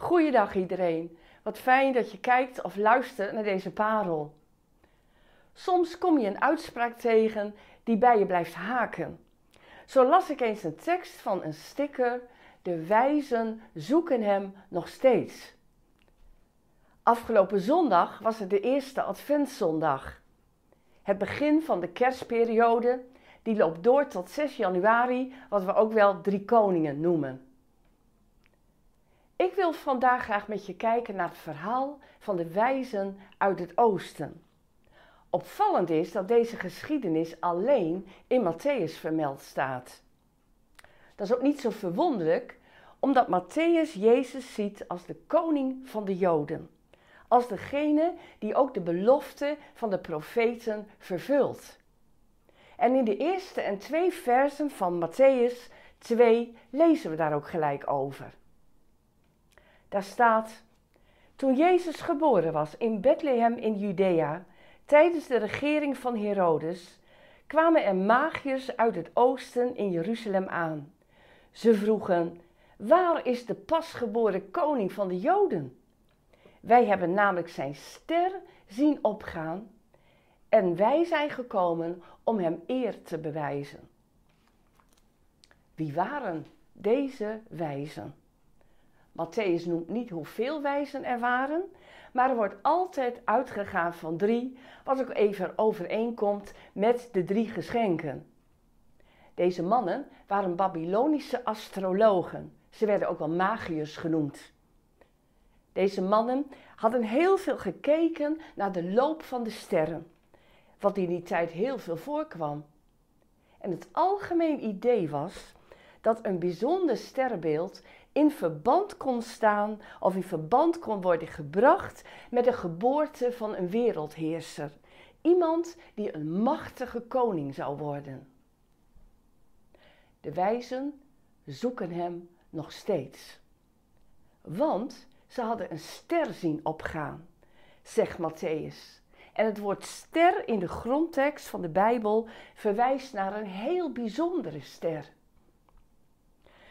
Goeiedag iedereen. Wat fijn dat je kijkt of luistert naar deze parel. Soms kom je een uitspraak tegen die bij je blijft haken. Zo las ik eens een tekst van een sticker: De wijzen zoeken hem nog steeds. Afgelopen zondag was het de eerste Adventszondag. Het begin van de kerstperiode, die loopt door tot 6 januari, wat we ook wel Drie Koningen noemen. Ik wil vandaag graag met je kijken naar het verhaal van de wijzen uit het oosten. Opvallend is dat deze geschiedenis alleen in Matthäus vermeld staat. Dat is ook niet zo verwonderlijk, omdat Matthäus Jezus ziet als de koning van de Joden. Als degene die ook de belofte van de profeten vervult. En in de eerste en twee versen van Matthäus 2 lezen we daar ook gelijk over. Daar staat: Toen Jezus geboren was in Bethlehem in Judea, tijdens de regering van Herodes, kwamen er magiërs uit het oosten in Jeruzalem aan. Ze vroegen: Waar is de pasgeboren koning van de Joden? Wij hebben namelijk zijn ster zien opgaan en wij zijn gekomen om hem eer te bewijzen. Wie waren deze wijzen? Matthäus noemt niet hoeveel wijzen er waren, maar er wordt altijd uitgegaan van drie, wat ook even overeenkomt met de drie geschenken. Deze mannen waren Babylonische astrologen. Ze werden ook wel magiërs genoemd. Deze mannen hadden heel veel gekeken naar de loop van de sterren, wat in die tijd heel veel voorkwam. En het algemeen idee was dat een bijzonder sterrenbeeld in verband kon staan of in verband kon worden gebracht met de geboorte van een wereldheerser. Iemand die een machtige koning zou worden. De wijzen zoeken hem nog steeds. Want ze hadden een ster zien opgaan, zegt Matthäus. En het woord ster in de grondtekst van de Bijbel verwijst naar een heel bijzondere ster.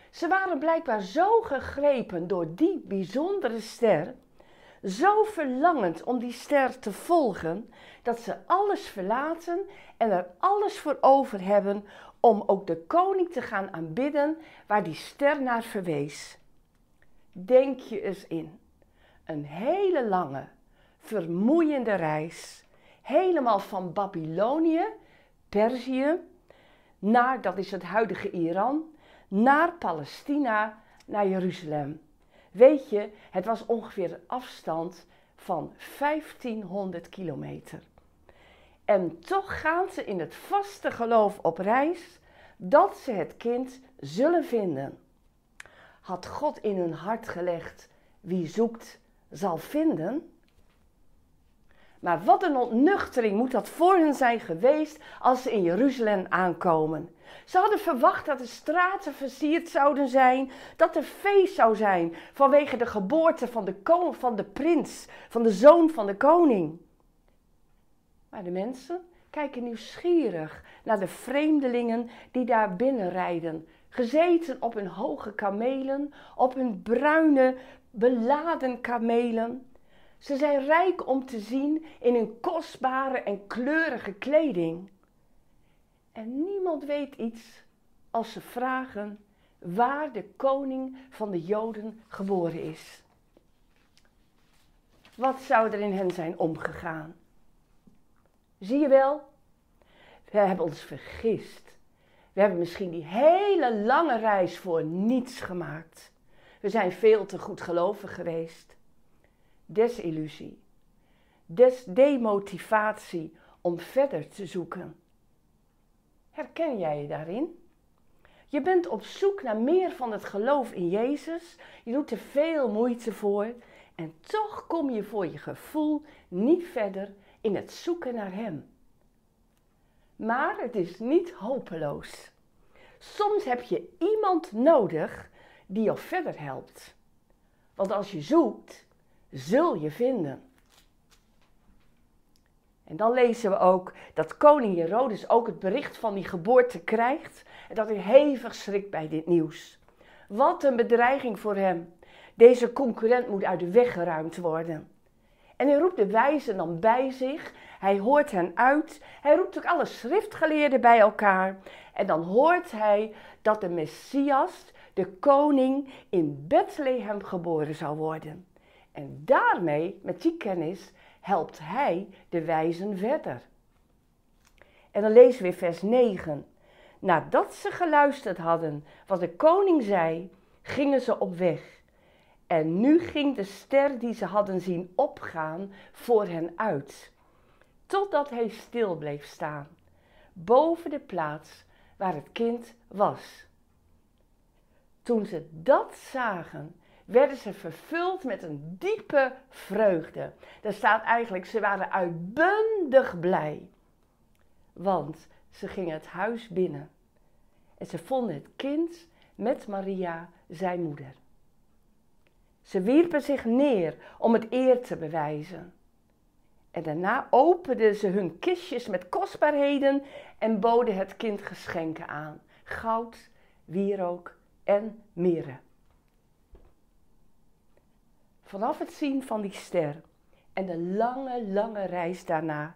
Ze waren blijkbaar zo gegrepen door die bijzondere ster, zo verlangend om die ster te volgen, dat ze alles verlaten en er alles voor over hebben om ook de koning te gaan aanbidden waar die ster naar verwees. Denk je eens in. Een hele lange, vermoeiende reis, helemaal van Babylonië, Perzië, naar, dat is het huidige Iran, naar Palestina, naar Jeruzalem. Weet je, het was ongeveer een afstand van 1500 kilometer. En toch gaan ze in het vaste geloof op reis dat ze het kind zullen vinden. Had God in hun hart gelegd: wie zoekt, zal vinden? Maar wat een ontnuchtering moet dat voor hen zijn geweest als ze in Jeruzalem aankomen. Ze hadden verwacht dat de straten versierd zouden zijn, dat er feest zou zijn vanwege de geboorte van de, van de prins, van de zoon van de koning. Maar de mensen kijken nieuwsgierig naar de vreemdelingen die daar binnenrijden, gezeten op hun hoge kamelen, op hun bruine, beladen kamelen. Ze zijn rijk om te zien in hun kostbare en kleurige kleding. En niemand weet iets als ze vragen waar de koning van de Joden geboren is. Wat zou er in hen zijn omgegaan? Zie je wel? We hebben ons vergist. We hebben misschien die hele lange reis voor niets gemaakt. We zijn veel te goed gelovig geweest. Desillusie. Des demotivatie om verder te zoeken. Herken jij je daarin? Je bent op zoek naar meer van het geloof in Jezus. Je doet er veel moeite voor. En toch kom je voor je gevoel niet verder in het zoeken naar Hem. Maar het is niet hopeloos. Soms heb je iemand nodig die je verder helpt. Want als je zoekt, zul je vinden. En dan lezen we ook dat koning Herodes ook het bericht van die geboorte krijgt en dat hij hevig schrikt bij dit nieuws. Wat een bedreiging voor hem. Deze concurrent moet uit de weg geruimd worden. En hij roept de wijzen dan bij zich. Hij hoort hen uit. Hij roept ook alle schriftgeleerden bij elkaar. En dan hoort hij dat de Messias, de koning, in Bethlehem geboren zou worden. En daarmee, met die kennis, helpt hij de wijzen verder. En dan lezen we weer vers 9. Nadat ze geluisterd hadden wat de koning zei, gingen ze op weg. En nu ging de ster die ze hadden zien opgaan voor hen uit, totdat hij stil bleef staan, boven de plaats waar het kind was. Toen ze dat zagen, werden ze vervuld met een diepe vreugde. Er staat eigenlijk, ze waren uitbundig blij. Want ze gingen het huis binnen en ze vonden het kind met Maria, zijn moeder. Ze wierpen zich neer om het eer te bewijzen. En daarna openden ze hun kistjes met kostbaarheden en boden het kind geschenken aan: goud, wierook en mirre. Vanaf het zien van die ster en de lange, lange reis daarna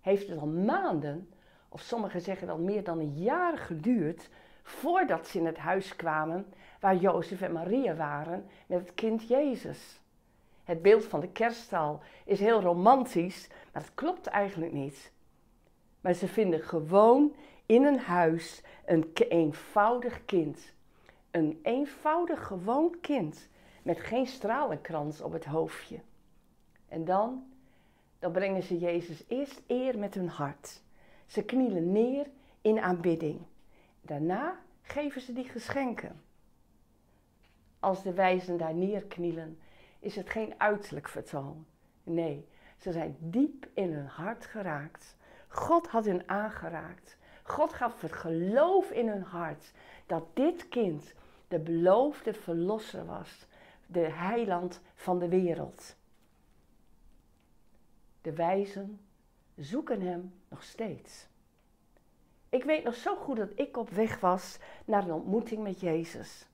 heeft het al maanden, of sommigen zeggen wel meer dan een jaar geduurd, voordat ze in het huis kwamen waar Jozef en Maria waren met het kind Jezus. Het beeld van de kerststal is heel romantisch, maar het klopt eigenlijk niet. Maar ze vinden gewoon in een huis een eenvoudig kind. Een eenvoudig gewoon kind met geen stralenkrans op het hoofdje. En dan, dan brengen ze Jezus eerst eer met hun hart. Ze knielen neer in aanbidding. Daarna geven ze die geschenken. Als de wijzen daar neerknielen, is het geen uiterlijk vertoon. Nee, ze zijn diep in hun hart geraakt. God had hen aangeraakt. God gaf het geloof in hun hart dat dit kind de beloofde verlosser was, de heiland van de wereld. De wijzen zoeken hem nog steeds. Ik weet nog zo goed dat ik op weg was naar een ontmoeting met Jezus.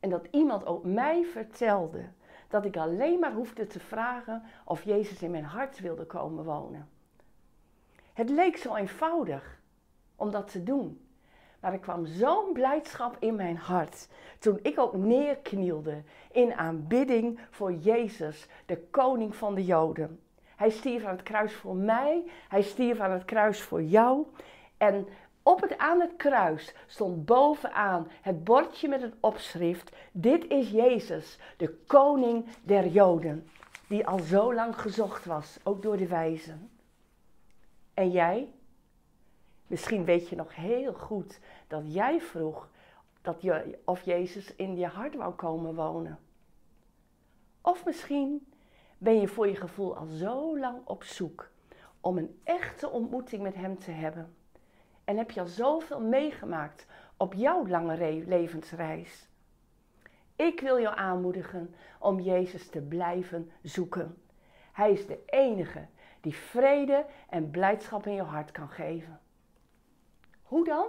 En dat iemand ook mij vertelde dat ik alleen maar hoefde te vragen of Jezus in mijn hart wilde komen wonen. Het leek zo eenvoudig om dat te doen. Maar er kwam zo'n blijdschap in mijn hart toen ik ook neerknielde in aanbidding voor Jezus, de koning van de Joden. Hij stierf aan het kruis voor mij, hij stierf aan het kruis voor jou. En op het, aan het kruis stond bovenaan het bordje met het opschrift: Dit is Jezus, de koning der Joden, die al zo lang gezocht was, ook door de wijzen. En jij? Misschien weet je nog heel goed dat jij vroeg dat je, of Jezus in je hart wou komen wonen. Of misschien ben je voor je gevoel al zo lang op zoek om een echte ontmoeting met Hem te hebben. En heb je al zoveel meegemaakt op jouw lange levensreis. Ik wil jou aanmoedigen om Jezus te blijven zoeken. Hij is de enige die vrede en blijdschap in je hart kan geven. Hoe dan?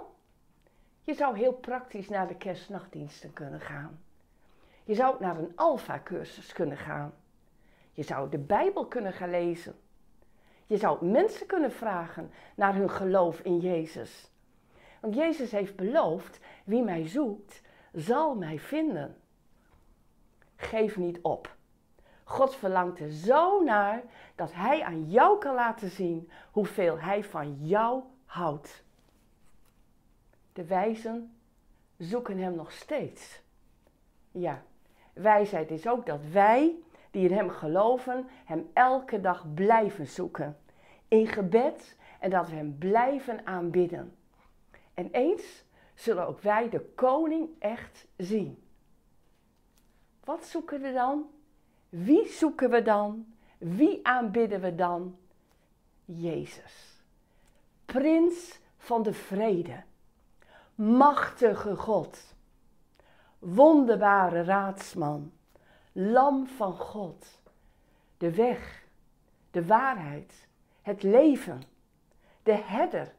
Je zou heel praktisch naar de kerstnachtdiensten kunnen gaan. Je zou naar een alfa-cursus kunnen gaan. Je zou de Bijbel kunnen gaan lezen. Je zou mensen kunnen vragen naar hun geloof in Jezus. Want Jezus heeft beloofd, wie mij zoekt, zal mij vinden. Geef niet op. God verlangt er zo naar dat Hij aan jou kan laten zien hoeveel Hij van jou houdt. De wijzen zoeken Hem nog steeds. Ja, wijsheid is ook dat wij die in Hem geloven, Hem elke dag blijven zoeken. In gebed en dat we Hem blijven aanbidden. En eens zullen ook wij de koning echt zien. Wat zoeken we dan? Wie zoeken we dan? Wie aanbidden we dan? Jezus. Prins van de vrede. Machtige God. Wonderbare raadsman lam van God, de weg, de waarheid, het leven, de herder,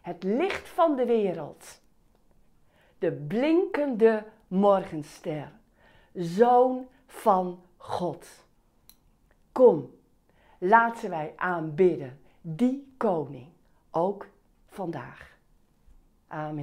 het licht van de wereld, de blinkende morgenster, zoon van God. Kom, laten wij aanbidden die koning, ook vandaag. Amen.